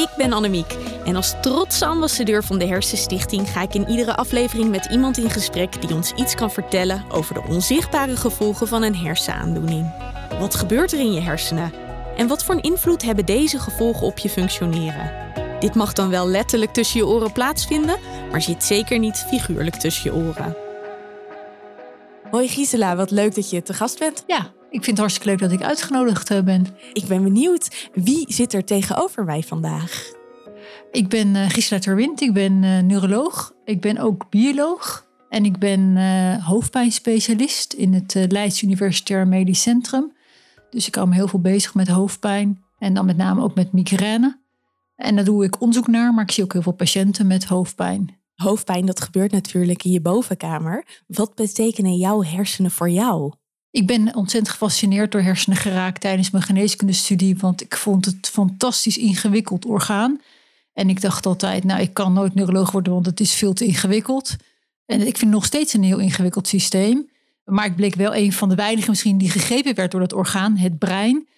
Ik ben Annemiek en als trotse ambassadeur van de Hersenstichting ga ik in iedere aflevering met iemand in gesprek die ons iets kan vertellen over de onzichtbare gevolgen van een hersenaandoening. Wat gebeurt er in je hersenen? En wat voor een invloed hebben deze gevolgen op je functioneren? Dit mag dan wel letterlijk tussen je oren plaatsvinden, maar zit zeker niet figuurlijk tussen je oren. Hoi Gisela, wat leuk dat je te gast bent. Ja, ik vind het hartstikke leuk dat ik uitgenodigd eh, ben. Ik ben benieuwd, wie zit er tegenover mij vandaag? Ik ben uh, Gisela Terwind, ik ben uh, neuroloog. Ik ben ook bioloog. En ik ben hoofdpijnspecialist in het Leids Universitair Medisch Centrum. Dus ik hou me heel veel bezig met hoofdpijn. En dan met name ook met migraine. En daar doe ik onderzoek naar, maar ik zie ook heel veel patiënten met hoofdpijn. Hoofdpijn, dat gebeurt natuurlijk in je bovenkamer. Wat betekenen jouw hersenen voor jou? Ik ben ontzettend gefascineerd door hersenen geraakt tijdens mijn geneeskundestudie, want ik vond het fantastisch ingewikkeld orgaan. En ik dacht altijd, nou, ik kan nooit neuroloog worden, want het is veel te ingewikkeld. En ik vind het nog steeds een heel ingewikkeld systeem. Maar ik bleek wel een van de weinigen misschien die gegrepen werd door dat orgaan, het brein.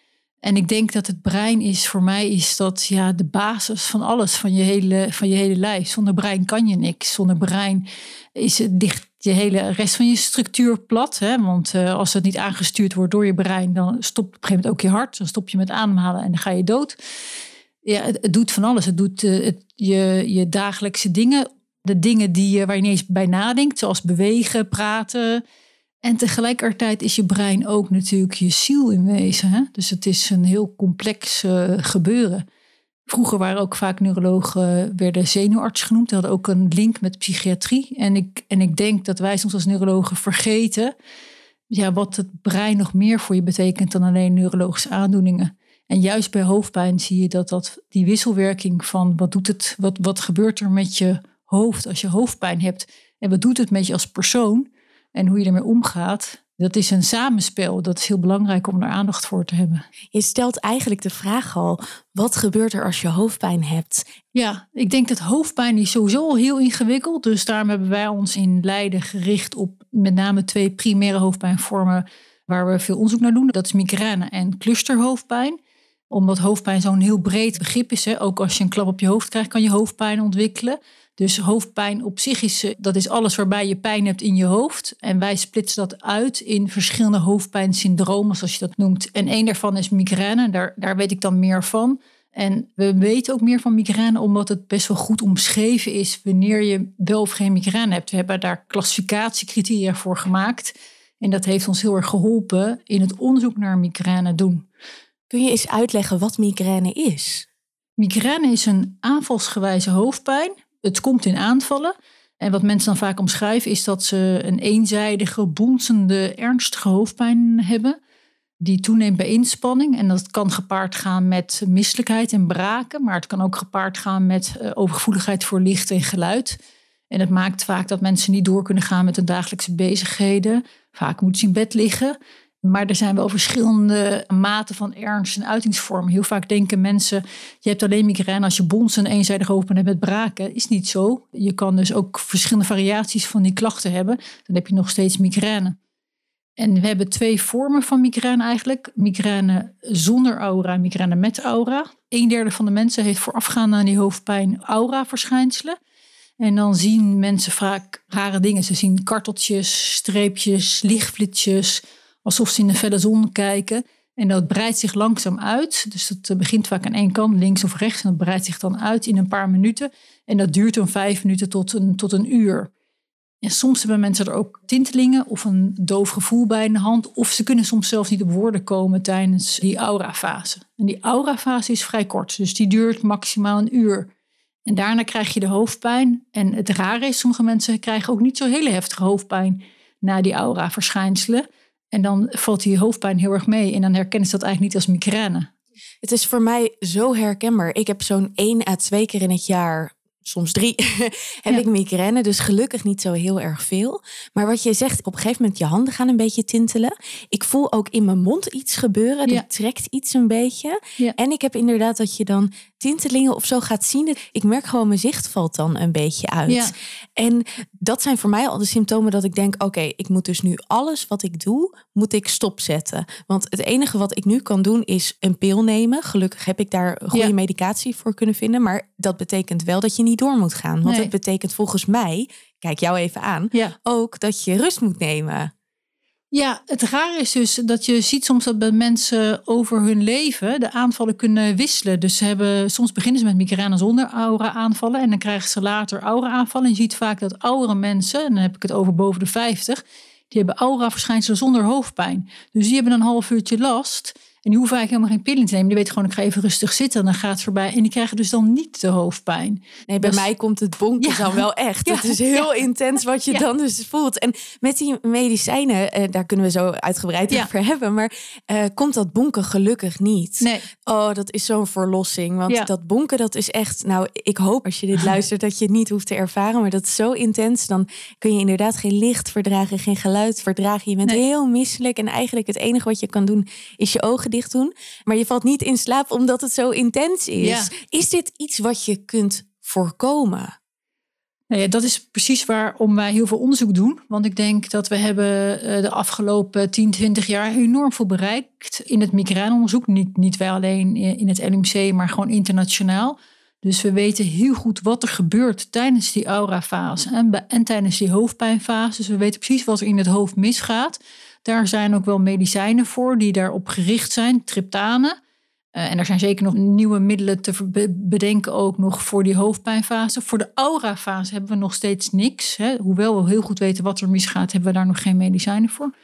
En ik denk dat het brein is voor mij is dat ja, de basis van alles, van je hele, van je hele lijf. Zonder brein kan je niks. Zonder brein is het dicht je hele rest van je structuur plat. Hè? Want uh, als het niet aangestuurd wordt door je brein, dan stopt op een gegeven moment ook je hart. Dan stop je met ademhalen en dan ga je dood. Ja, het, doet van alles. Het doet uh, het, je, je dagelijkse dingen. De dingen die, uh, waar je niet eens bij nadenkt, zoals bewegen, praten. En tegelijkertijd is je brein ook natuurlijk je ziel in wezen. Hè? Dus het is een heel complex gebeuren. Vroeger waren ook vaak neurologen, werden zenuwarts genoemd. Die hadden ook een link met psychiatrie. En ik, en ik denk dat wij soms als neurologen vergeten ja, wat het brein nog meer voor je betekent dan alleen neurologische aandoeningen. En juist bij hoofdpijn zie je dat, dat die wisselwerking van wat doet het, wat, wat gebeurt er met je hoofd als je hoofdpijn hebt en wat doet het met je als persoon en hoe je ermee omgaat, dat is een samenspel. Dat is heel belangrijk om er aandacht voor te hebben. Je stelt eigenlijk de vraag al: wat gebeurt er als je hoofdpijn hebt? Ja, ik denk dat hoofdpijn is sowieso al heel ingewikkeld. Dus daarom hebben wij ons in Leiden gericht op met name twee primaire hoofdpijnvormen waar we veel onderzoek naar doen. Dat is migraine en clusterhoofdpijn omdat hoofdpijn zo'n heel breed begrip is. Hè. Ook als je een klap op je hoofd krijgt, kan je hoofdpijn ontwikkelen. Dus hoofdpijn op zich is, eh, dat is alles waarbij je pijn hebt in je hoofd. En wij splitsen dat uit in verschillende hoofdpijnsyndromen, zoals je dat noemt. En één daarvan is migraine, daar, daar weet ik dan meer van. En we weten ook meer van migraine omdat het best wel goed omschreven is wanneer je wel of geen migraine hebt. We hebben daar klassificatiecriteria voor gemaakt. En dat heeft ons heel erg geholpen in het onderzoek naar migraine doen. Kun je eens uitleggen wat migraine is? Migraine is een aanvalsgewijze hoofdpijn het komt in aanvallen. En wat mensen dan vaak omschrijven is dat ze een eenzijdige, bonzende, ernstige hoofdpijn hebben. Die toeneemt bij inspanning. En dat kan gepaard gaan met misselijkheid en braken. Maar het kan ook gepaard gaan met uh, overgevoeligheid voor licht en geluid. En het maakt vaak dat mensen niet door kunnen gaan met hun dagelijkse bezigheden. Vaak moeten ze in bed liggen. Maar er zijn wel verschillende maten van ernst en uitingsvormen. Heel vaak denken mensen, je hebt alleen migraine als je bons en eenzijdig hoofdpijn hebt met braken. Is niet zo. Je kan dus ook verschillende variaties van die klachten hebben. Dan heb je nog steeds migraine. En we hebben twee vormen van migraine eigenlijk. Migraine zonder aura en migraine met aura. Een derde van de mensen heeft voorafgaand aan die hoofdpijn aura-verschijnselen. En dan zien mensen vaak rare dingen. Ze zien karteltjes, streepjes, lichtflitsjes alsof ze in de felle zon kijken. En dat breidt zich langzaam uit. Dus dat eh, begint vaak aan één kant, links of rechts. En dat breidt zich dan uit in een paar minuten. En dat duurt dan vijf minuten tot een, tot een uur. En soms hebben mensen er ook tintelingen of een doof gevoel bij in de hand. Of ze kunnen soms zelfs niet op woorden komen tijdens die aurafase. En die aurafase is vrij kort, dus die duurt maximaal een uur. En daarna krijg je de hoofdpijn. En het rare is, sommige mensen krijgen ook niet zo hele heftige hoofdpijn na die aura-verschijnselen. En dan valt die hoofdpijn heel erg mee. En dan herkennen ze dat eigenlijk niet als migraine. Het is voor mij zo herkenbaar. Ik heb zo'n één à twee keer in het jaar soms drie, heb ik migraine. Dus gelukkig niet zo heel erg veel. Maar wat je zegt, op een gegeven moment je handen gaan een beetje tintelen. Ik voel ook in mijn mond iets gebeuren. Er trekt iets een beetje. En ik heb inderdaad dat je dan tintelingen of zo gaat zien. Ik merk gewoon mijn zicht valt dan een beetje uit. En dat zijn voor mij al de symptomen dat ik denk: oké, ik moet dus nu alles wat ik doe, moet ik stopzetten. Want het enige wat ik nu kan doen is een pil nemen. Gelukkig heb ik daar goede medicatie voor kunnen vinden. Maar dat betekent wel dat je niet door moet gaan. Want het betekent volgens mij, kijk jou even aan, ook dat je rust moet nemen. Ja, het raar is dus dat je ziet soms dat bij mensen over hun leven de aanvallen kunnen wisselen. Dus ze hebben, soms beginnen ze met migraine zonder aura-aanvallen en dan krijgen ze later aura-aanvallen. En je ziet vaak dat oudere mensen, en dan heb ik het over boven de 50, die hebben aura-verschijnselen zonder hoofdpijn. Dus die hebben een half uurtje last. En die hoeven eigenlijk helemaal geen pillen te nemen. Die weten gewoon, ik ga even rustig zitten en dan gaat het voorbij. En die krijgen dus dan niet de hoofdpijn. Nee, bij mij komt het bonken dan wel echt. Het is heel intens wat je dan dus voelt. En met die medicijnen, eh, daar kunnen we zo uitgebreid over hebben. Maar uh, komt dat bonken gelukkig niet. Nee. Oh, dat is zo'n verlossing. Want dat bonken, dat is echt... Nou, ik hoop als je dit luistert dat je het niet hoeft te ervaren. Maar dat is zo intens. Dan kun je inderdaad geen licht verdragen, geen geluid verdragen. Je bent heel misselijk. En eigenlijk het enige wat je kan doen is je ogen dicht doen. Maar je valt niet in slaap omdat het zo intens is. Is dit iets wat je kunt voorkomen? Nou ja, dat is precies waarom wij heel veel onderzoek doen. Want ik denk dat we hebben eh, de afgelopen 10, 20 jaar enorm veel bereikt in het migraineonderzoek. Niet, niet wij alleen in het LMC, maar gewoon internationaal. Dus we weten heel goed wat er gebeurt tijdens die aurafase en, en tijdens die hoofdpijnfase. Dus we weten precies wat er in het hoofd misgaat. Daar zijn ook wel medicijnen voor die daarop gericht zijn, triptanen. Uh, en er zijn zeker nog nieuwe middelen te bedenken, ook nog voor die hoofdpijnfase. Voor de aurafase hebben we nog steeds niks. Hè. Hoewel we heel goed weten wat er misgaat, hebben we daar nog geen medicijnen voor.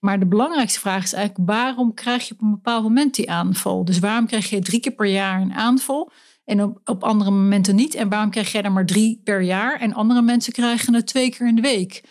Maar de belangrijkste vraag is eigenlijk: waarom krijg je op een bepaald moment die aanval? Dus waarom krijg je drie keer per jaar een aanval en op, op andere momenten niet? En waarom krijg jij er maar drie per jaar en andere mensen krijgen het twee keer in de week?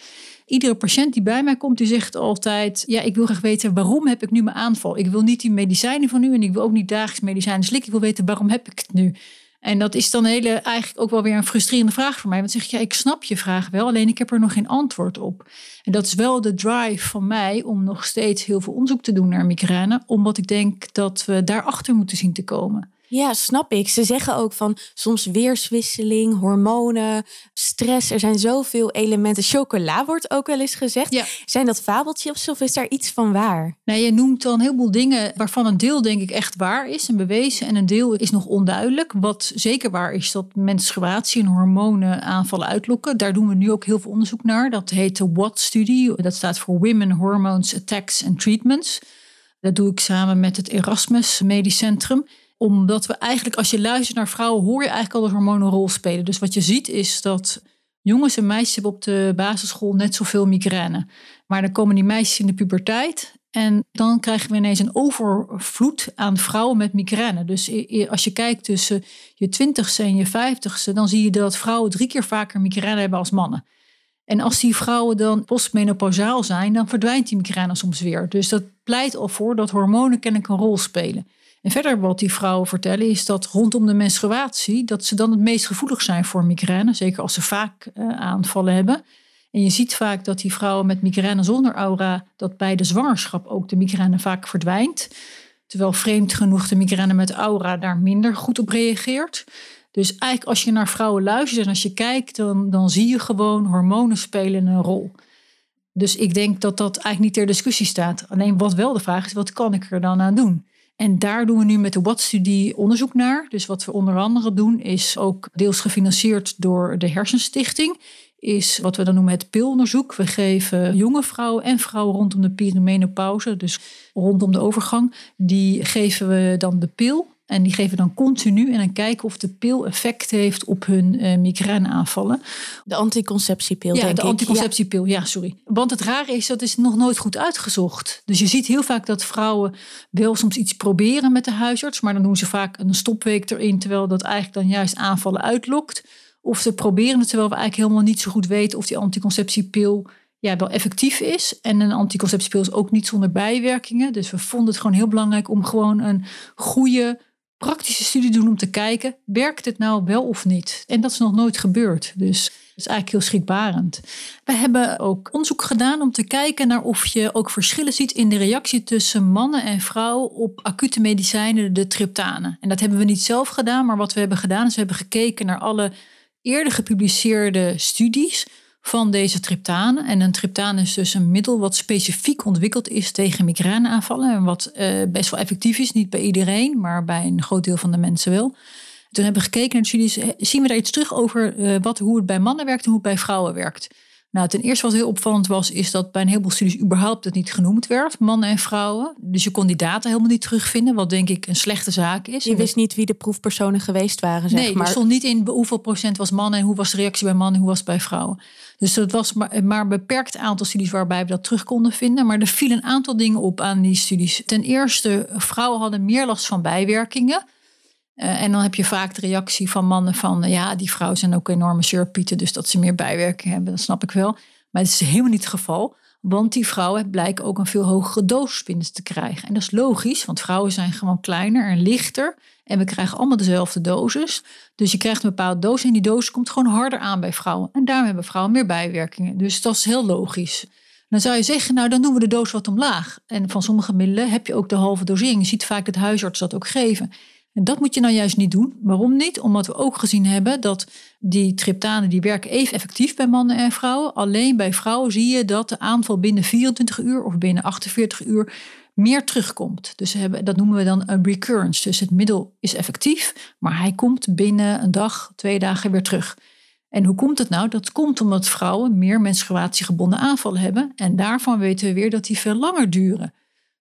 Iedere patiënt die bij mij komt, die zegt altijd: Ja, ik wil graag weten waarom heb ik nu mijn aanval? Ik wil niet die medicijnen van u en ik wil ook niet dagelijks medicijnen slikken. Ik wil weten waarom heb ik het nu? En dat is dan hele, eigenlijk ook wel weer een frustrerende vraag voor mij. Want zeg je, ja, ik snap je vraag wel, alleen ik heb er nog geen antwoord op. En dat is wel de drive van mij om nog steeds heel veel onderzoek te doen naar migraine. Omdat ik denk dat we daarachter moeten zien te komen. Ja, snap ik. Ze zeggen ook van soms weerswisseling, hormonen, stress. Er zijn zoveel elementen. Chocola wordt ook wel eens gezegd. Ja. Zijn dat fabeltjes of is daar iets van waar? Nee, je noemt dan een heleboel dingen waarvan een deel denk ik echt waar is en bewezen. En een deel is nog onduidelijk. Wat zeker waar is dat menstruatie en hormonen aanvallen uitlokken. Daar doen we nu ook heel veel onderzoek naar. Dat heet de WAT-studie. Dat staat voor Women Hormones Attacks and Treatments. Dat doe ik samen met het Erasmus Medisch Centrum omdat we eigenlijk, als je luistert naar vrouwen, hoor je eigenlijk al de hormonen een rol spelen. Dus wat je ziet is dat jongens en meisjes hebben op de basisschool net zoveel migraine. Maar dan komen die meisjes in de puberteit. En dan krijgen we ineens een overvloed aan vrouwen met migraine. Dus als je kijkt tussen je twintigste en je vijftigste, dan zie je dat vrouwen drie keer vaker migraine hebben als mannen. En als die vrouwen dan postmenopausaal zijn, dan verdwijnt die migraine soms weer. Dus dat pleit al voor dat hormonen kennelijk een rol spelen. En verder wat die vrouwen vertellen is dat rondom de menstruatie, dat ze dan het meest gevoelig zijn voor migraine, zeker als ze vaak uh, aanvallen hebben. En je ziet vaak dat die vrouwen met migraine zonder aura, dat bij de zwangerschap ook de migraine vaak verdwijnt. Terwijl vreemd genoeg de migraine met aura daar minder goed op reageert. Dus eigenlijk als je naar vrouwen luistert en als je kijkt, dan, dan zie je gewoon hormonen spelen een rol. Dus ik denk dat dat eigenlijk niet ter discussie staat. Alleen wat wel de vraag is, wat kan ik er dan aan doen? En daar doen we nu met de WAT-studie onderzoek naar. Dus wat we onder andere doen is ook deels gefinancierd door de Hersenstichting. Is wat we dan noemen het pilonderzoek. We geven jonge vrouwen en vrouwen rondom de perimenopauze, dus rondom de overgang, die geven we dan de pil. En die geven dan continu en dan kijken of de pil effect heeft op hun uh, migraineaanvallen. De anticonceptiepil, ja, denk de anticonceptiepil, ja. sorry. Want het rare is, dat is nog nooit goed uitgezocht. Dus je ziet heel vaak dat vrouwen wel soms iets proberen met de huisarts, maar dan doen ze vaak een stopweek erin, terwijl dat eigenlijk dan juist aanvallen uitlokt. Of ze proberen het, terwijl we eigenlijk helemaal niet zo goed weten of die anticonceptiepil ja, wel effectief is. En een anticonceptiepil is ook niet zonder bijwerkingen. Dus we vonden het gewoon heel belangrijk om gewoon een goede praktische studie doen om te kijken, werkt het nou wel of niet? En dat is nog nooit gebeurd. Dus dat is eigenlijk heel schrikbarend. We hebben ook onderzoek gedaan om te kijken naar of je ook verschillen ziet in de reactie tussen mannen en vrouwen op acute medicijnen, de triptanen. En dat hebben we niet zelf gedaan, maar wat we hebben gedaan is we hebben gekeken naar alle eerder gepubliceerde studies van deze triptanen. En een triptaan is dus een middel wat specifiek ontwikkeld is tegen migraineaanvallen. En wat uh, best wel effectief is, niet bij iedereen, maar bij een groot deel van de mensen wel. Toen hebben we gekeken naar de studies. Eh, zien we daar iets terug over uh, wat, hoe het bij mannen werkt en hoe het bij vrouwen werkt? Nou, ten eerste wat heel opvallend was, is dat bij een heleboel studies überhaupt het niet genoemd werd, mannen en vrouwen. Dus je kon die data helemaal niet terugvinden, wat denk ik een slechte zaak is. Je wist niet wie de proefpersonen geweest waren, zeg nee, maar. er stond niet in hoeveel procent was mannen en hoe was de reactie bij mannen en hoe was het bij vrouwen. Dus het was maar, maar een beperkt aantal studies waarbij we dat terug konden vinden. Maar er vielen een aantal dingen op aan die studies. Ten eerste, vrouwen hadden meer last van bijwerkingen. Uh, en dan heb je vaak de reactie van mannen van... Uh, ja, die vrouwen zijn ook enorme surpieten... dus dat ze meer bijwerking hebben, dat snap ik wel. Maar het is helemaal niet het geval. Want die vrouwen blijken ook een veel hogere dosis binnen te krijgen. En dat is logisch, want vrouwen zijn gewoon kleiner en lichter. En we krijgen allemaal dezelfde dosis. Dus je krijgt een bepaalde dosis en die dosis komt gewoon harder aan bij vrouwen. En daarom hebben vrouwen meer bijwerkingen. Dus dat is heel logisch. Dan zou je zeggen, nou dan doen we de dosis wat omlaag. En van sommige middelen heb je ook de halve dosering. Je ziet vaak dat huisartsen dat ook geven. En dat moet je nou juist niet doen. Waarom niet? Omdat we ook gezien hebben dat die triptanen die werken even effectief bij mannen en vrouwen. Alleen bij vrouwen zie je dat de aanval binnen 24 uur of binnen 48 uur meer terugkomt. Dus hebben, dat noemen we dan een recurrence. Dus het middel is effectief, maar hij komt binnen een dag, twee dagen weer terug. En hoe komt het nou? Dat komt omdat vrouwen meer menstruatiegebonden aanvallen hebben. En daarvan weten we weer dat die veel langer duren.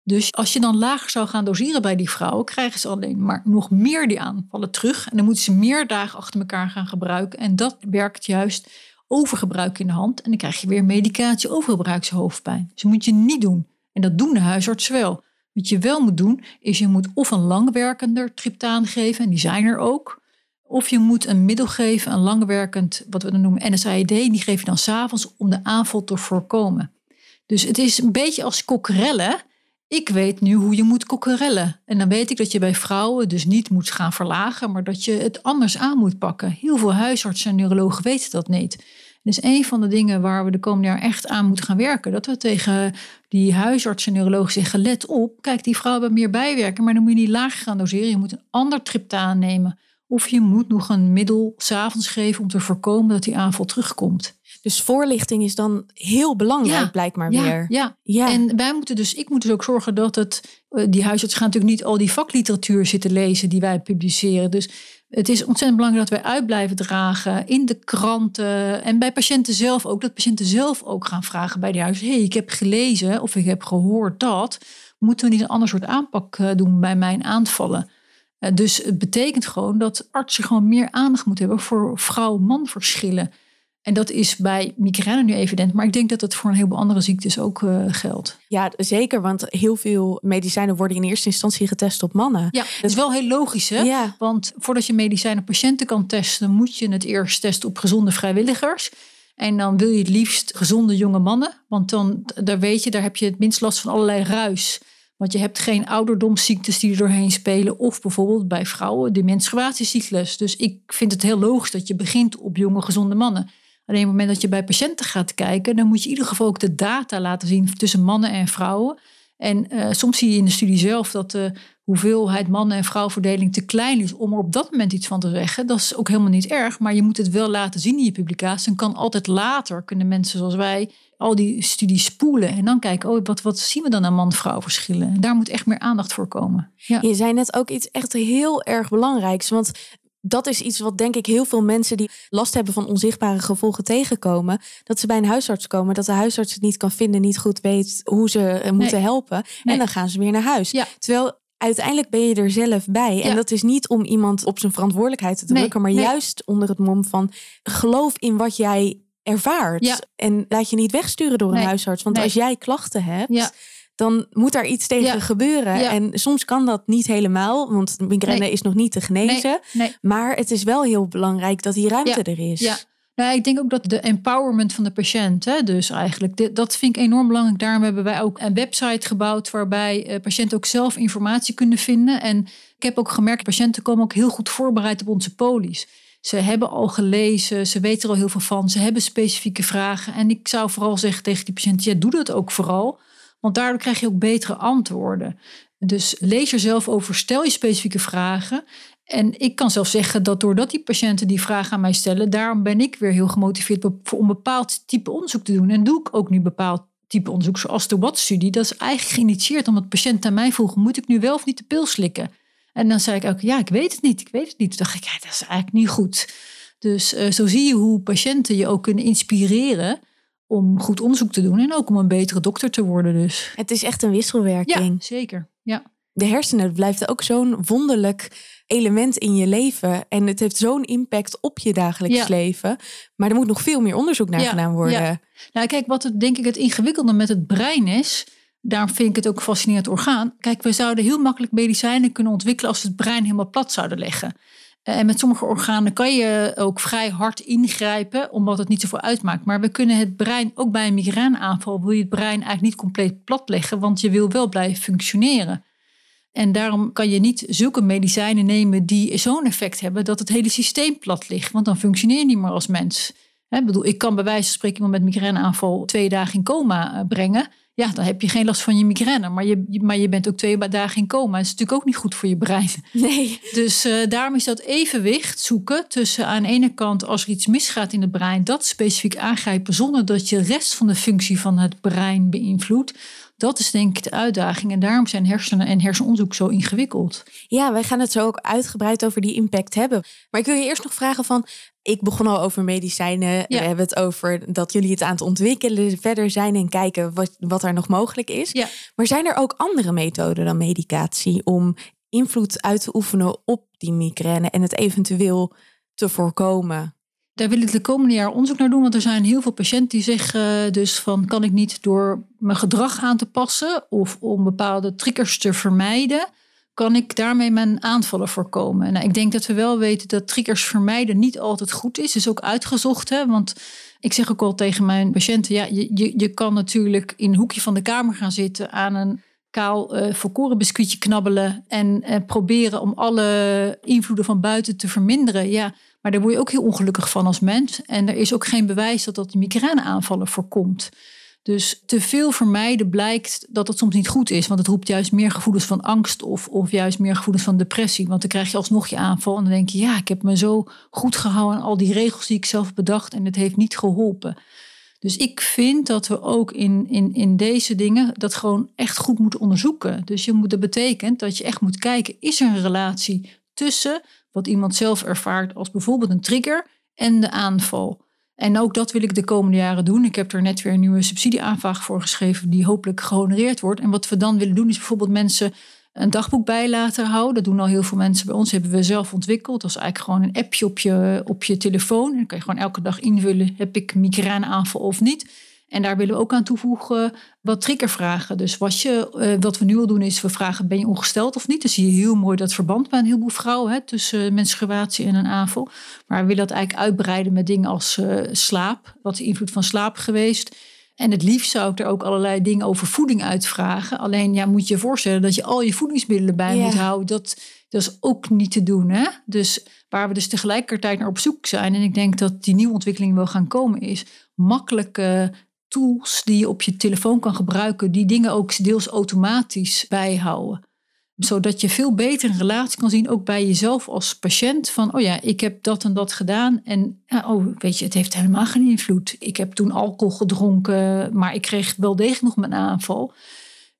Dus als je dan lager zou gaan doseren bij die vrouwen, krijgen ze alleen maar nog meer die aanvallen terug. En dan moeten ze meer dagen achter elkaar gaan gebruiken. En dat werkt juist overgebruik in de hand. En dan krijg je weer medicatie overgebruikshoofdpijn. Dus dat moet je niet doen. En dat doen de huisartsen wel. Wat je wel moet doen, is je moet of een langwerkender triptaan geven, en die zijn er ook. Of je moet een middel geven, een langwerkend, wat we dan noemen NSAID, die geef je dan s'avonds om de aanval te voorkomen. Dus het is een beetje als kokkerellen. Ik weet nu hoe je moet kokkerellen. En dan weet ik dat je bij vrouwen dus niet moet gaan verlagen, maar dat je het anders aan moet pakken. Heel veel huisartsen en neurologen weten dat niet. Dus een van de dingen waar we de komende jaar echt aan moeten gaan werken, dat we tegen die huisartsen en neurologen zeggen: let op, kijk, die vrouwen hebben meer bijwerken, maar dan moet je niet lager gaan doseren. Je moet een ander triptaan nemen. Of je moet nog een middel s'avonds geven om te voorkomen dat die aanval terugkomt. Dus voorlichting is dan heel belangrijk, ja, maar ja, weer. Ja. ja, en wij moeten dus, ik moet dus ook zorgen dat het, eh, die huisartsen gaan natuurlijk niet al die vakliteratuur zitten lezen die wij publiceren. Dus het is ontzettend belangrijk dat wij uit blijven dragen in de kranten en bij patiënten zelf ook. Dat patiënten zelf ook gaan vragen bij die huis. hey, ik heb gelezen of ik heb gehoord dat. Moeten we niet een ander soort aanpak eh, doen bij mijn aanvallen? Eh, dus het betekent gewoon dat artsen gewoon meer aandacht moeten hebben voor vrouw-man verschillen. En dat is bij migraine nu evident, maar ik denk dat dat voor een heleboel andere ziektes ook uh, geldt. Ja, zeker, want heel veel medicijnen worden in eerste instantie getest op mannen. Ja, dat is wel heel logisch, hè? Ja. Want voordat je medicijnen op patiënten kan testen, moet je het eerst testen op gezonde vrijwilligers. En dan wil je het liefst gezonde jonge mannen, want dan daar weet je, daar heb je het minst last van allerlei ruis. Want je hebt geen ouderdomsziektes die er doorheen spelen. Of bijvoorbeeld bij vrouwen de menstruatiecyclus. Dus ik vind het heel logisch dat je begint op jonge, gezonde mannen. Alleen op het moment dat je bij patiënten gaat kijken, dan moet je in ieder geval ook de data laten zien tussen mannen en vrouwen. En uh, soms zie je in de studie zelf dat de hoeveelheid mannen- en vrouwverdeling te klein is om er op dat moment iets van te zeggen. Dat is ook helemaal niet erg, maar je moet het wel laten zien in je publicatie. En kan altijd later, kunnen mensen zoals wij, al die studies spoelen en dan kijken, oh, wat, wat zien we dan aan man-vrouw verschillen? En daar moet echt meer aandacht voor komen. Ja. Je zei net ook iets echt heel erg belangrijks, want dat is iets wat denk ik heel veel mensen die last hebben van onzichtbare gevolgen tegenkomen. Dat ze bij een huisarts komen, dat de huisarts het niet kan vinden, niet goed weet hoe ze eh, moeten helpen. En dan gaan ze weer naar huis. Ja. Terwijl uiteindelijk ben je er zelf bij. En dat is niet om iemand op zijn verantwoordelijkheid te drukken, maar juist onder het mom van geloof in wat jij ervaart. En laat je niet wegsturen door een huisarts. Want als jij klachten hebt dan moet daar iets tegen gebeuren. En soms kan dat niet helemaal, want migraine is nog niet te genezen. Maar het is wel heel belangrijk dat die ruimte er is. Ja. Nou, ik denk ook dat de empowerment van de patiënt, hè, dus eigenlijk, dat vind ik enorm belangrijk. Daarom hebben wij ook een website gebouwd waarbij uh, patiënten ook zelf informatie kunnen vinden. En ik heb ook gemerkt, patiënten komen ook heel goed voorbereid op onze polies. Ze hebben al gelezen, ze weten er al heel veel van, ze hebben specifieke vragen. En ik zou vooral zeggen tegen die patiënt, ja, doe dat ook vooral. Want daardoor krijg je ook betere antwoorden. Dus lees er zelf over, stel je specifieke vragen. En ik kan zelf zeggen dat doordat die patiënten die vragen aan mij stellen, daarom ben ik weer heel gemotiveerd om bepaald type onderzoek te doen. En doe ik ook nu bepaald type onderzoek, zoals de WAT-studie. Dat is eigenlijk geïnitieerd omdat patiënten aan mij vroegen, moet ik nu wel of niet de pil slikken? En dan zei ik ook, ja, ik weet het niet, ik weet het niet. Toen dacht ik, ja, dat is eigenlijk niet goed. Dus uh, zo zie je hoe patiënten je ook kunnen inspireren om goed onderzoek te doen en ook om een betere dokter te worden. Dus. Het is echt een wisselwerking. Ja, zeker. Ja. De hersenen blijft ook zo'n wonderlijk element in je leven. En het heeft zo'n impact op je dagelijks leven. Maar er moet nog veel meer onderzoek naar gedaan worden. Ja. Nou, kijk, wat het, denk ik het ingewikkelde met het brein is. Daarom vind ik het ook een fascinerend orgaan. Kijk, we zouden heel makkelijk medicijnen kunnen ontwikkelen als we het brein helemaal plat zouden leggen. Eh, en met sommige organen kan je ook vrij hard ingrijpen, omdat het niet zoveel uitmaakt. Maar we kunnen het brein, ook bij een migraineaanval, wil je het brein eigenlijk niet compleet plat leggen, want je wil wel blijven functioneren. En daarom kan je niet zulke medicijnen nemen die zo'n effect hebben dat het hele systeem plat ligt, want dan functioneer je niet meer als mens. Ik bedoel, ik kan bij wijze van spreken iemand met migraineaanval twee dagen in coma eh, brengen ja, dan heb je geen last van je migraine. Maar je, maar je bent ook twee dagen in coma. Dat is natuurlijk ook niet goed voor je brein. Nee. Dus uh, daarom is dat evenwicht zoeken tussen aan de ene kant als er iets misgaat in het brein, dat specifiek aangrijpen zonder dat je de rest van de functie van het brein beïnvloedt. Dat is denk ik de uitdaging. En daarom zijn hersenen en hersenonderzoek zo ingewikkeld. Ja, wij gaan het zo ook uitgebreid over die impact hebben. Maar ik wil je eerst nog vragen van... Ik begon al over medicijnen. We hebben het over dat jullie het aan het ontwikkelen verder zijn en kijken wat, wat er nog mogelijk is. Ja. Maar zijn er ook andere methoden dan medicatie om invloed uit te oefenen op die migraine en het eventueel te voorkomen? Daar wil ik de komende jaar onderzoek naar doen. Want er zijn heel veel patiënten die zeggen dus van kan ik niet door mijn gedrag aan te passen of om bepaalde triggers te vermijden, kan ik daarmee mijn aanvallen voorkomen. Nou, ik denk dat we wel weten dat triggers vermijden niet altijd goed is. Is ook uitgezocht. Hè? Want ik zeg ook al tegen mijn patiënten, ja, je, je, je kan natuurlijk in een hoekje van de kamer gaan zitten aan een kaal uh, volkoren biscuitje knabbelen en uh, proberen om alle invloeden van buiten te verminderen. Ja, maar daar word je ook heel ongelukkig van als mens. En er is ook geen bewijs dat dat migraineaanvallen voorkomt. Dus te veel vermijden blijkt dat het soms niet goed is. Want het roept juist meer gevoelens van angst of, of juist meer gevoelens van depressie. Want dan krijg je alsnog je aanval en dan denk je... ja, ik heb me zo goed gehouden aan al die regels die ik zelf bedacht... en het heeft niet geholpen. Dus ik vind dat we ook in, in, in deze dingen dat gewoon echt goed moeten onderzoeken. Dus je moet, dat betekent dat je echt moet kijken... is er een relatie tussen wat iemand zelf ervaart als bijvoorbeeld een trigger en de aanval. En ook dat wil ik de komende jaren doen. Ik heb er net weer een nieuwe subsidieaanvraag voor geschreven, die hopelijk gehonoreerd wordt. En wat we dan willen doen, is bijvoorbeeld mensen een dagboek bij laten houden. Dat doen al heel veel mensen bij ons, hebben we zelf ontwikkeld. Dat is eigenlijk gewoon een appje op je, op je telefoon. En dan kan je gewoon elke dag invullen: heb ik migraineaanval of niet? En daar willen we ook aan toevoegen wat triggervragen. Dus wat, je, uh, wat we nu al doen is, we vragen ben je ongesteld of niet? Dan zie je heel mooi dat verband bij een heleboel vrouwen hè, tussen menstruatie en een aanval. Maar we willen dat eigenlijk uitbreiden met dingen als uh, slaap. Wat is de invloed van slaap geweest? En het liefst zou ik er ook allerlei dingen over voeding uitvragen. Alleen ja, moet je je voorstellen dat je al je voedingsmiddelen bij moet houden. Dat, dat is ook niet te doen. Hè? Dus waar we dus tegelijkertijd naar op zoek zijn. En ik denk dat die nieuwe ontwikkeling wel gaan komen is makkelijke tools die je op je telefoon kan gebruiken, die dingen ook deels automatisch bijhouden. Zodat je veel beter een relatie kan zien, ook bij jezelf als patiënt. Van, oh ja, ik heb dat en dat gedaan. En oh, weet je, het heeft helemaal geen invloed. Ik heb toen alcohol gedronken, maar ik kreeg wel degelijk nog mijn aanval.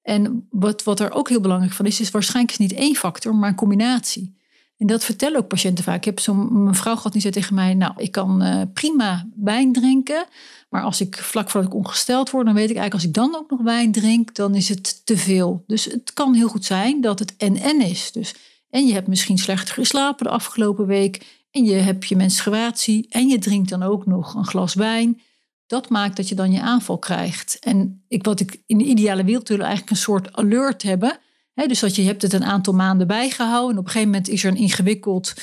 En wat, wat er ook heel belangrijk van is, is waarschijnlijk niet één factor, maar een combinatie. En dat vertellen ook patiënten vaak. Ik heb zo'n mevrouw gehad die zei tegen mij: Nou, ik kan uh, prima wijn drinken. Maar als ik vlak voordat ik ongesteld word, dan weet ik eigenlijk als ik dan ook nog wijn drink, dan is het te veel. Dus het kan heel goed zijn dat het en-en is. Dus, en je hebt misschien slechter geslapen de afgelopen week. En je hebt je menstruatie. En je drinkt dan ook nog een glas wijn. Dat maakt dat je dan je aanval krijgt. En ik, wat ik in de ideale wereld wil eigenlijk een soort alert hebben. Dus dat je hebt het een aantal maanden bijgehouden. En op een gegeven moment is er een ingewikkeld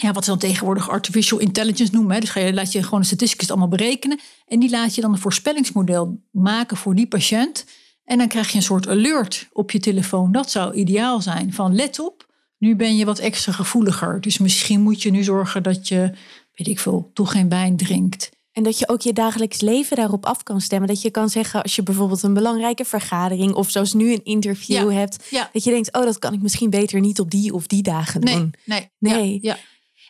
ja, wat ze dan tegenwoordig artificial intelligence noemen. Hè. Dus laat je gewoon een statisticus allemaal berekenen. En die laat je dan een voorspellingsmodel maken voor die patiënt. En dan krijg je een soort alert op je telefoon. Dat zou ideaal zijn. Van let op, nu ben je wat extra gevoeliger. Dus misschien moet je nu zorgen dat je, weet ik veel, toch geen wijn drinkt. En dat je ook je dagelijks leven daarop af kan stemmen. Dat je kan zeggen, als je bijvoorbeeld een belangrijke vergadering of zoals nu een interview hebt, ja. dat je denkt, oh, dat kan ik misschien beter niet op die of die dagen doen. Nee, nee. nee. Ja,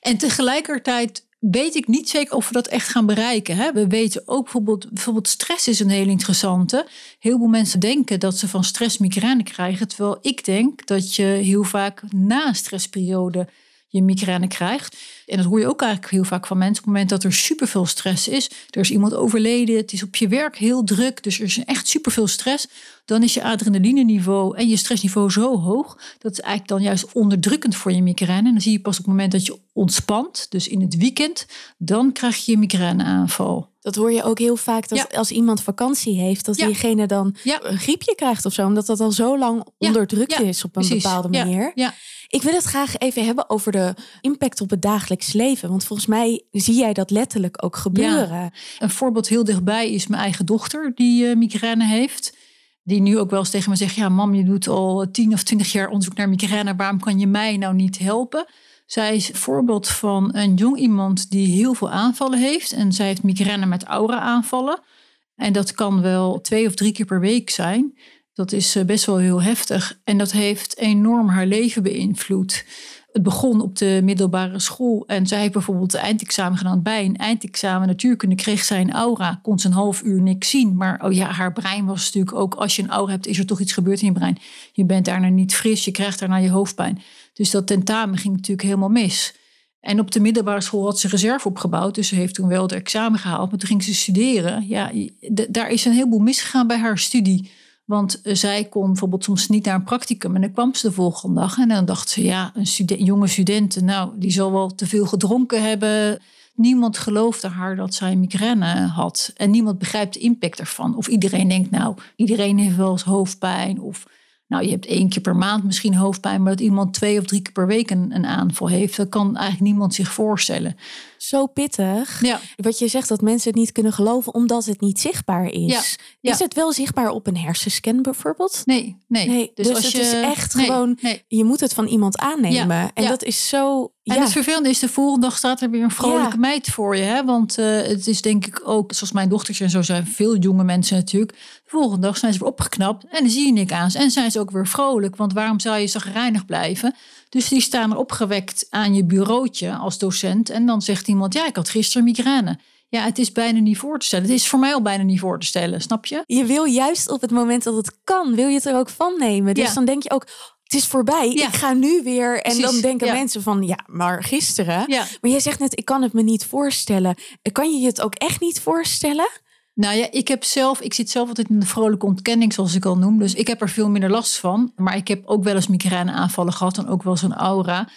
En tegelijkertijd weet ik niet zeker of we dat echt gaan bereiken. Hè? We weten ook bijvoorbeeld, bijvoorbeeld stress is een heel interessante. Heel veel mensen denken dat ze van stress migraine krijgen. Terwijl ik denk dat je heel vaak na een stressperiode je migraine krijgt. En dat hoor je ook eigenlijk heel vaak van mensen. Op het moment dat er superveel stress is, er is iemand overleden, het is op je werk heel druk, dus er is echt superveel stress, dan is je adrenaline-niveau en je stressniveau zo hoog, dat is eigenlijk dan juist onderdrukkend voor je migraine. En dan zie je pas op het moment dat je ontspant, dus in het weekend, dan krijg je je migraineaanval. Dat hoor je ook heel vaak dat als iemand vakantie heeft, dat diegene dan een griepje krijgt of zo, omdat dat al zo lang onderdrukt is op een bepaalde manier. Ja. Ik wil het graag even hebben over de impact op het dagelijks leven. Want volgens mij zie jij dat letterlijk ook gebeuren. Een voorbeeld heel dichtbij is mijn eigen dochter die uh, migraine heeft. Die nu ook wel eens tegen me zegt: Ja, mam, je doet al tien of twintig jaar onderzoek naar migraine. Waarom kan je mij nou niet helpen? Zij is voorbeeld van een jong iemand die heel veel aanvallen heeft. En zij heeft migraine met aura-aanvallen. En dat kan wel twee of drie keer per week zijn. Dat is eh, best wel heel heftig. En dat heeft enorm haar leven beïnvloed. Het begon op de middelbare school. En zij heeft bijvoorbeeld het eindexamen gedaan. Bij een eindexamen natuurkunde kreeg zij een aura. Kon ze een half uur niks zien. Maar oh ja, haar brein was natuurlijk ook... als je een aura hebt, is er toch iets gebeurd in je brein. Je bent daarna niet fris, je krijgt daarna je hoofdpijn. Dus dat tentamen ging natuurlijk helemaal mis. En op de middelbare school had ze reserve opgebouwd. Dus ze heeft toen wel het examen gehaald. Maar toen ging ze studeren. Ja, daar is een heleboel misgegaan bij haar studie. Want eh, zij kon bijvoorbeeld soms niet naar een practicum. En dan kwam ze de volgende dag. En dan dacht ze, ja, een jonge student, nou, die zal wel te veel gedronken hebben. Niemand geloofde haar dat zij migraine had. En niemand begrijpt de impact ervan. Of iedereen denkt, nou, iedereen heeft wel eens hoofdpijn. Of nou, je hebt één keer per maand misschien hoofdpijn, maar dat iemand twee of drie keer per week een, een aanval heeft, dat kan eigenlijk niemand zich voorstellen. Zo pittig. Ja. Wat je zegt dat mensen het niet kunnen geloven omdat het niet zichtbaar is. Ja. Is het wel zichtbaar op een hersenscan bijvoorbeeld? Nee, nee. nee dus, dus als het je, is echt gewoon, je moet het van iemand aannemen. En dat is zo en het vervelende is, de volgende dag staat er weer een vrolijke meid voor je. Hè? Want uh, het is denk ik ook, zoals mijn dochters en zo zijn, veel jonge mensen natuurlijk. De volgende dag zijn ze weer opgeknapt en dan zie je niks aan. En zijn ze ook weer vrolijk, want waarom zou je zagrijnig blijven? Dus die staan er opgewekt aan je bureautje als docent. En dan zegt iemand, ja, ik had gisteren migraine. Ja, het is bijna niet voor te stellen. Het is voor mij al bijna niet voor te stellen, snap je? Je wil juist op het moment dat het kan, wil je het er ook van nemen. Dus dan denk je ook, het is voorbij. Ik ga nu weer. En dan denken mensen van, ja, maar gisteren. Maar jij zegt net, ik kan het me niet voorstellen. Kan je je het ook echt niet voorstellen? Nou ja, ik heb zelf, ik zit zelf altijd in de vrolijke ontkenning, zoals ik al noem. Dus ik heb er veel minder last van. Maar ik heb ook wel eens migraine aanvallen gehad en ook wel zo'n aura.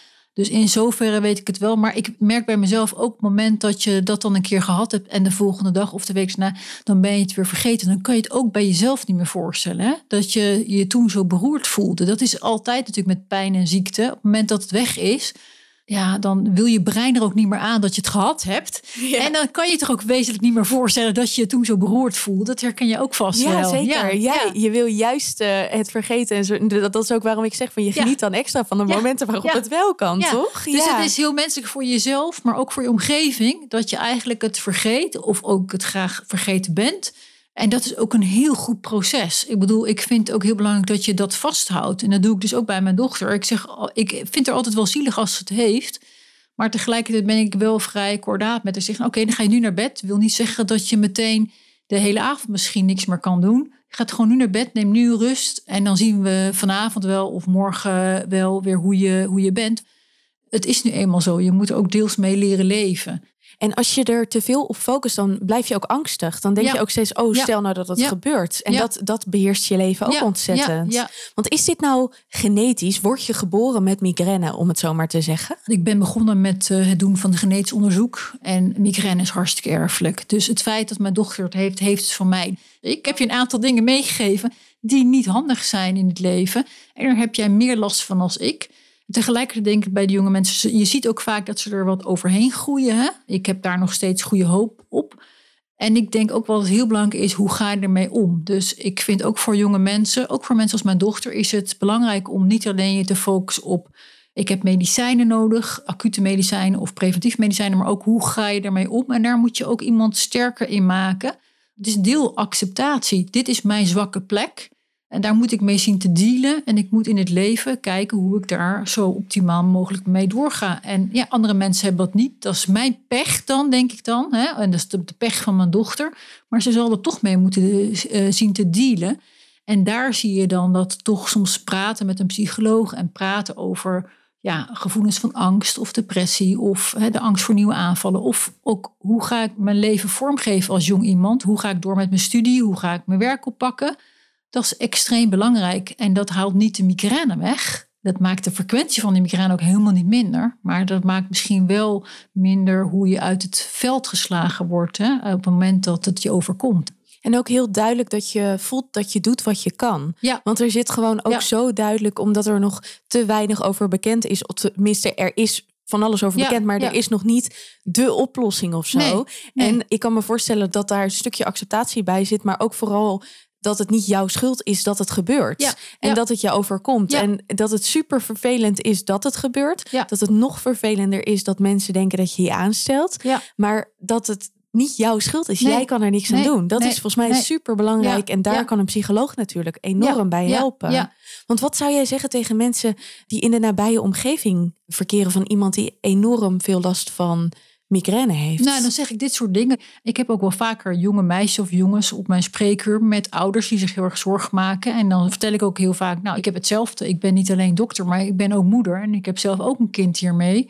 Dus in zoverre weet ik het wel. Maar ik merk bij mezelf ook het moment dat je dat dan een keer gehad hebt en de volgende dag of de week daarna, dan ben je het weer vergeten. Dan kan je het ook bij jezelf niet meer voorstellen. Hè? Dat je je toen zo beroerd voelde. Dat is altijd natuurlijk met pijn en ziekte. Op het moment dat het weg is, ja, dan wil je brein er ook niet meer aan dat je het gehad hebt. En dan kan je toch ook wezenlijk niet meer voorstellen dat je je toen zo beroerd voelde. Dat herken je ook vast ja, wel. Zeker. Ja, ja. Je wil juist uh, het vergeten. En zo, dat, dat is ook waarom ik zeg van je geniet dan extra van de momenten waarop het wel kan, toch? Dus het is heel menselijk voor jezelf, maar ook voor je omgeving. Dat je eigenlijk het vergeet of ook het graag vergeten bent. En dat is ook een heel goed proces. Ik bedoel, ik vind het ook heel belangrijk dat je dat vasthoudt. En dat doe ik dus ook bij mijn dochter. Ik zeg, ik vind er altijd wel zielig als ze het heeft. Maar tegelijkertijd ben ik wel vrij kordaat met haar. Zeggen, oké, dan ga je nu naar bed. Wil niet zeggen dat je meteen de hele avond misschien niks meer kan doen. Je gaat gewoon nu naar bed, neem nu rust. En dan zien we vanavond wel of morgen wel weer hoe je, hoe je bent. Het is nu eenmaal zo. Je moet ook deels mee leren leven. En als je er te veel op focust, dan blijf je ook angstig. Dan denk je ook steeds, oh, stel nou dat dat gebeurt. En dat, dat beheerst je leven ook ontzettend. Want is dit nou genetisch? Word je geboren met migraine, om het zo maar te zeggen? Ik ben begonnen met eh, het doen van genetisch onderzoek. En migraine is hartstikke erfelijk. Dus het feit dat mijn dochter het heeft, heeft het van mij. Ik heb je een aantal dingen meegegeven die niet handig zijn in het leven. En daar heb jij meer last van als ik. Tegelijkertijd denk ik bij de jonge mensen, je ziet ook vaak dat ze er wat overheen groeien. Hè? Ik heb daar nog steeds goede hoop op. En ik denk ook het heel belangrijk is, hoe ga je ermee om? Dus ik vind ook voor jonge mensen, ook voor mensen als mijn dochter, is het belangrijk om niet alleen je te focussen op, ik heb medicijnen nodig, acute medicijnen of preventief medicijnen, maar ook hoe ga je ermee om? En daar moet je ook iemand sterker in maken. Dus deel acceptatie. Dit is mijn zwakke plek. En daar moet ik mee zien te dealen. En ik moet in het leven kijken hoe ik daar zo optimaal mogelijk mee doorga. En ja, andere mensen hebben dat niet. Dat is mijn pech dan, denk ik dan. Hè? En dat is de, pech van mijn dochter. Maar ze zal er toch mee moeten uh, zien te dealen. En daar zie je dan dat toch soms praten met een psycholoog en praten over ja, gevoelens van angst of depressie of hè, de angst voor nieuwe aanvallen. Of ook hoe ga ik mijn leven vormgeven als jong iemand? Hoe ga ik door met mijn studie? Hoe ga ik mijn werk oppakken? Dat is extreem belangrijk en dat haalt niet de migraine weg. Dat maakt de frequentie van die migraine ook helemaal niet minder. Maar dat maakt misschien wel minder hoe je uit het veld geslagen wordt hè, op het moment dat het je overkomt. En ook heel duidelijk dat je voelt dat je doet wat je kan. Ja. Want er zit gewoon ook zo duidelijk, omdat er nog te weinig over bekend is. Of tenminste, er is van alles over bekend, maar er is nog niet de oplossing of zo. En ik kan me voorstellen dat daar een stukje acceptatie bij zit, maar ook vooral dat het niet jouw schuld is dat het gebeurt. En dat het je overkomt. En dat het super vervelend is dat het gebeurt. Dat het nog vervelender is dat mensen denken dat je je aanstelt. Maar dat het niet jouw schuld is. Jij kan er niks aan doen. Dat is volgens mij super belangrijk. en daar kan een psycholoog natuurlijk enorm bij helpen. Want wat zou jij zeggen tegen mensen die in de nabije omgeving verkeren van iemand die enorm veel last van migraine heeft? Nou, dan zeg ik dit soort dingen. Ik heb ook wel vaker jonge meisjes of jongens op mijn spreekuur met ouders die zich heel erg zorgen maken. En dan vertel ik ook heel vaak, nou, ik heb hetzelfde. Ik ben niet alleen dokter, maar ik ben ook moeder en ik heb zelf ook een kind hiermee.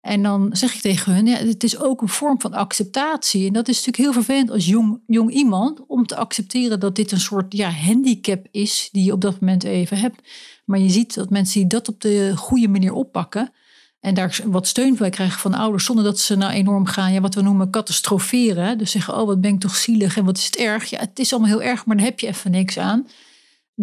En dan zeg ik tegen hun, ja, het is ook een vorm van acceptatie. En dat is natuurlijk heel vervelend als jong, jong iemand om te accepteren dat dit een soort ja, handicap is die je op dat moment even hebt. Maar je ziet dat mensen die dat op de goede manier oppakken en daar wat steun bij krijgen van ouders, zonder dat ze nou enorm gaan, ja, wat we noemen catastroferen. Dus zeggen, oh wat ben ik toch zielig en wat is het erg. Ja, het is allemaal heel erg, maar dan heb je even niks aan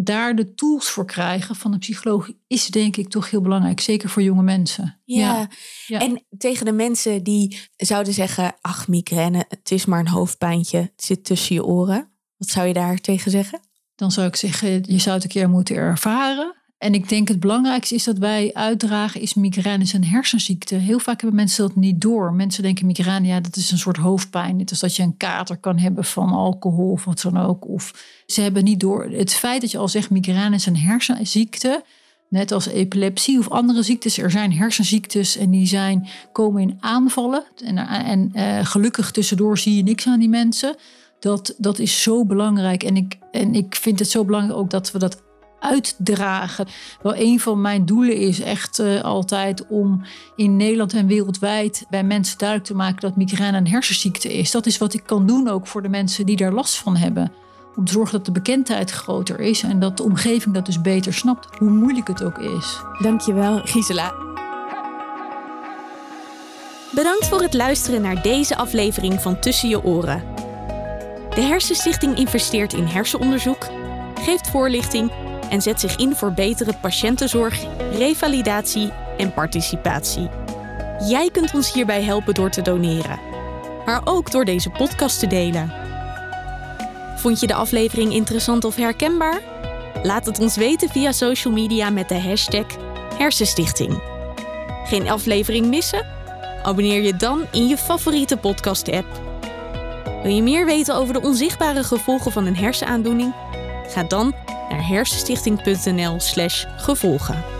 daar de tools voor krijgen van een psycholoog is denk ik toch heel belangrijk, zeker voor jonge mensen. Ja. ja. en tegen de mensen die zouden zeggen, ach migraine, het is maar een hoofdpijntje, het zit tussen je oren. Wat zou je daar tegen zeggen? Dan zou ik zeggen, je zou het een keer moeten ervaren. En ik denk het belangrijkste is dat wij uitdragen is migraine is een hersenziekte. Heel vaak hebben mensen dat niet door. Mensen denken migraine, ja, dat is een soort hoofdpijn. Net als dat je een kater kan hebben van alcohol of wat dan ook. Of ze hebben niet door. Het feit dat je al zegt migraine is een hersenziekte, net als epilepsie of andere ziektes. Er zijn hersenziektes en die zijn, komen in aanvallen. En, en uh, gelukkig tussendoor zie je niks aan die mensen. Dat, dat is zo belangrijk. En ik, en ik vind het zo belangrijk ook dat we dat uitdragen. Wel een van mijn doelen is echt uh, altijd om in Nederland en wereldwijd bij mensen duidelijk te maken dat migraine een hersenziekte is. Dat is wat ik kan doen ook voor de mensen die daar last van hebben. Om te zorgen dat de bekendheid groter is en dat de omgeving dat dus beter snapt, hoe moeilijk het ook is. Dankjewel, Gisela. Bedankt voor het luisteren naar deze aflevering van Tussen je oren. De Hersenstichting investeert in hersenonderzoek, geeft voorlichting en zet zich in voor betere patiëntenzorg, revalidatie en participatie. Jij kunt ons hierbij helpen door te doneren, maar ook door deze podcast te delen. Vond je de aflevering interessant of herkenbaar? Laat het ons weten via social media met de hashtag Hersenstichting. Geen aflevering missen? Abonneer je dan in je favoriete podcast-app. Wil je meer weten over de onzichtbare gevolgen van een hersenaandoening? Ga dan naar hersenstichting.nl/gevolgen.